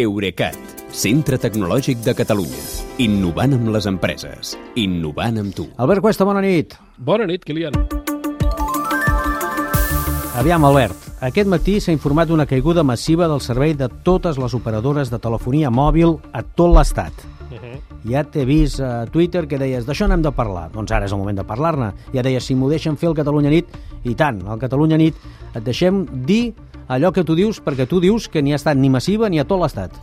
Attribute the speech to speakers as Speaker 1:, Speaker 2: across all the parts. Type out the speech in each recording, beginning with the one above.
Speaker 1: Eurecat, centre tecnològic de Catalunya. Innovant amb les empreses. Innovant amb tu.
Speaker 2: Albert Cuesta, bona nit.
Speaker 3: Bona nit, Kilian.
Speaker 2: Aviam, Albert, aquest matí s'ha informat d'una caiguda massiva del servei de totes les operadores de telefonia mòbil a tot l'Estat. Uh -huh. Ja t'he vist a Twitter que deies d'això n'hem de parlar. Doncs ara és el moment de parlar-ne. Ja deies, si m'ho deixen fer el Catalunya Nit, i tant, el Catalunya Nit et deixem dir allò que tu dius perquè tu dius que ni ha estat ni massiva ni a tot l'Estat.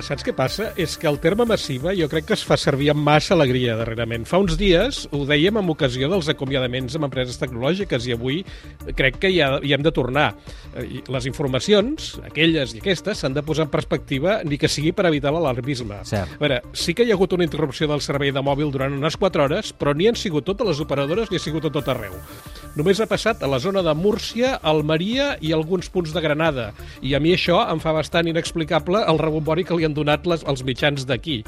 Speaker 3: Saps què passa? És que el terme massiva jo crec que es fa servir amb massa alegria darrerament. Fa uns dies ho dèiem amb ocasió dels acomiadaments amb empreses tecnològiques i avui crec que ha, hi hem de tornar. Eh, les informacions, aquelles i aquestes, s'han de posar en perspectiva ni que sigui per evitar l'alarmisme. A veure, sí que hi ha hagut una interrupció del servei de mòbil durant unes 4 hores, però ni han sigut totes les operadores ni ha sigut a tot arreu. Només ha passat a la zona de Múrcia, Almeria i alguns punts de Granada. I a mi això em fa bastant inexplicable el rebombori que li han donat les, els mitjans d'aquí.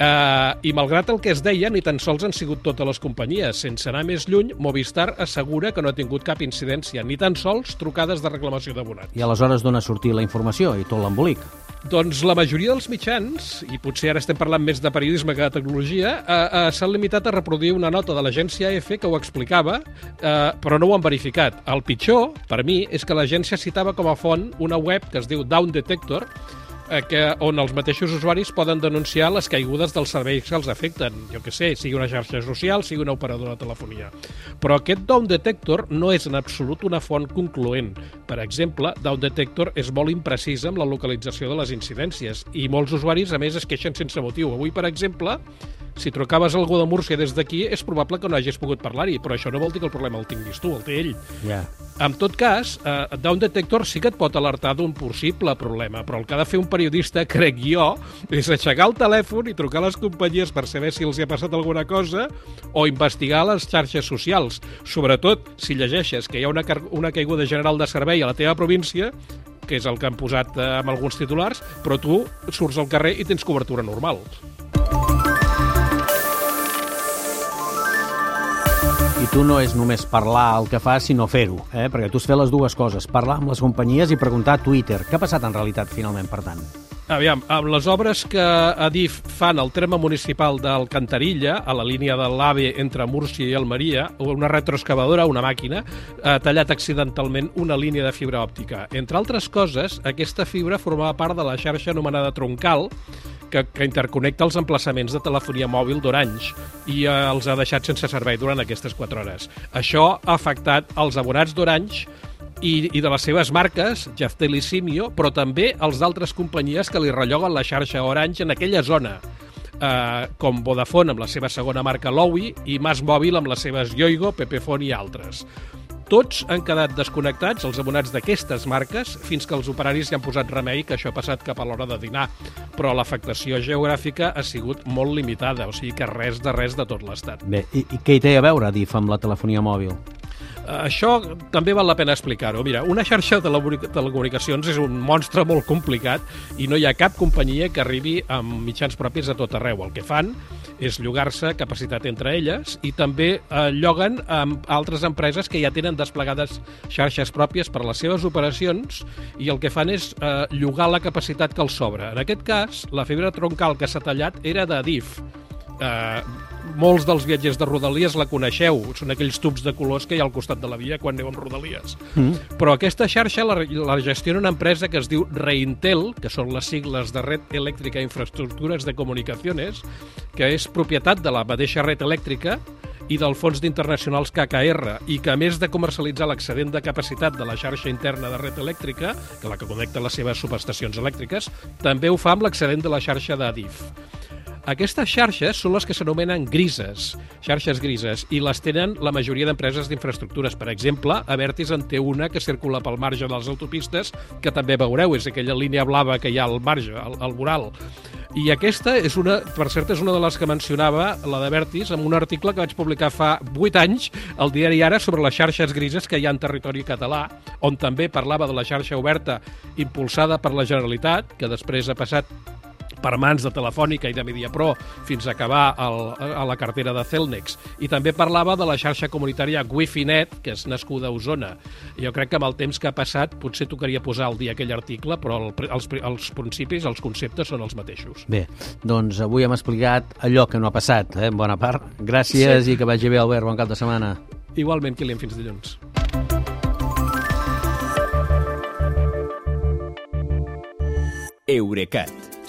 Speaker 3: Uh, I malgrat el que es deia, ni tan sols han sigut totes les companyies. Sense anar més lluny, Movistar assegura que no ha tingut cap incidència, ni tan sols trucades de reclamació d'abonat.
Speaker 2: I aleshores d'on ha sortit la informació i tot l'embolic?
Speaker 3: Doncs la majoria dels mitjans, i potser ara estem parlant més de periodisme que de tecnologia, eh, eh, s'han limitat a reproduir una nota de l'agència EFE que ho explicava, eh, però no ho han verificat. El pitjor, per mi, és que l'agència citava com a font una web que es diu Down Detector, que, on els mateixos usuaris poden denunciar les caigudes dels serveis que els afecten. Jo que sé, sigui una xarxa social, sigui una operadora de telefonia. Però aquest Down Detector no és en absolut una font concloent. Per exemple, Down Detector és molt imprecisa amb la localització de les incidències i molts usuaris, a més, es queixen sense motiu. Avui, per exemple, si trucaves algú de Múrcia des d'aquí, és probable que no hagis pogut parlar-hi, però això no vol dir que el problema el tinguis tu, el té ell.
Speaker 2: Ja.
Speaker 3: En tot cas, eh, Down Detector sí que et pot alertar d'un possible problema, però el que ha de fer un periodista, crec jo, és aixecar el telèfon i trucar a les companyies per saber si els hi ha passat alguna cosa o investigar les xarxes socials. Sobretot, si llegeixes que hi ha una, una caiguda general de servei a la teva província, que és el que han posat eh, amb alguns titulars, però tu surts al carrer i tens cobertura normal.
Speaker 2: I tu no és només parlar el que fas, sinó fer-ho, eh? perquè tu has fet les dues coses, parlar amb les companyies i preguntar a Twitter. Què ha passat en realitat, finalment, per tant?
Speaker 3: Aviam, amb les obres que Adif fan al terme municipal d'Alcantarilla, a la línia de l'AVE entre Múrcia i Almeria, una retroexcavadora, una màquina, ha tallat accidentalment una línia de fibra òptica. Entre altres coses, aquesta fibra formava part de la xarxa anomenada troncal, que, que interconnecta els emplaçaments de telefonia mòbil d'Orange i eh, els ha deixat sense servei durant aquestes 4 hores. Això ha afectat els abonats d'Orange i, i de les seves marques, Jaftel i Simio, però també els d'altres companyies que li relloguen la xarxa Orange en aquella zona, eh, com Vodafone amb la seva segona marca Lowy i Mas Mòbil amb les seves Yoigo, Pepefone i altres. Tots han quedat desconnectats, els abonats d'aquestes marques, fins que els operaris ja han posat remei que això ha passat cap a l'hora de dinar. Però l'afectació geogràfica ha sigut molt limitada, o sigui que res de res de tot l'Estat.
Speaker 2: Bé, i, i què hi té a veure, DIF, amb la telefonia mòbil?
Speaker 3: Això també val la pena explicar-ho. Mira, una xarxa de telecomunicacions és un monstre molt complicat i no hi ha cap companyia que arribi amb mitjans propis a tot arreu. El que fan és llogar-se capacitat entre elles i també eh, lloguen amb altres empreses que ja tenen desplegades xarxes pròpies per a les seves operacions i el que fan és eh, llogar la capacitat que els sobra. En aquest cas, la fibra troncal que s'ha tallat era de DIF, eh, molts dels viatgers de Rodalies la coneixeu, són aquells tubs de colors que hi ha al costat de la via quan aneu amb Rodalies. Mm. Però aquesta xarxa la, la gestiona una empresa que es diu Reintel, que són les sigles de Red Elèctrica Infraestructures de Comunicaciones, que és propietat de la mateixa red elèctrica i del fons d'internacionals KKR i que a més de comercialitzar l'excedent de capacitat de la xarxa interna de red elèctrica, que la que connecta les seves subestacions elèctriques, també ho fa amb l'excedent de la xarxa d'Adif. Aquestes xarxes són les que s'anomenen grises, xarxes grises, i les tenen la majoria d'empreses d'infraestructures. Per exemple, Avertis en té una que circula pel marge de les autopistes, que també veureu, és aquella línia blava que hi ha al marge, al, al mural. I aquesta és una, per cert, és una de les que mencionava la d'Avertis en un article que vaig publicar fa 8 anys al diari Ara sobre les xarxes grises que hi ha en territori català, on també parlava de la xarxa oberta impulsada per la Generalitat, que després ha passat per mans de Telefònica i de Mediapro fins a acabar el, a la cartera de Celnex. I també parlava de la xarxa comunitària Wi-Fi-Net, que és nascuda a Osona. Jo crec que amb el temps que ha passat potser tocaria posar al dia aquell article, però el, els, els principis, els conceptes són els mateixos.
Speaker 2: Bé, doncs avui hem explicat allò que no ha passat, eh, en bona part. Gràcies sí. i que vagi bé, Albert. Bon cap de setmana.
Speaker 3: Igualment, Kilian, fins dilluns.
Speaker 1: Eurecat,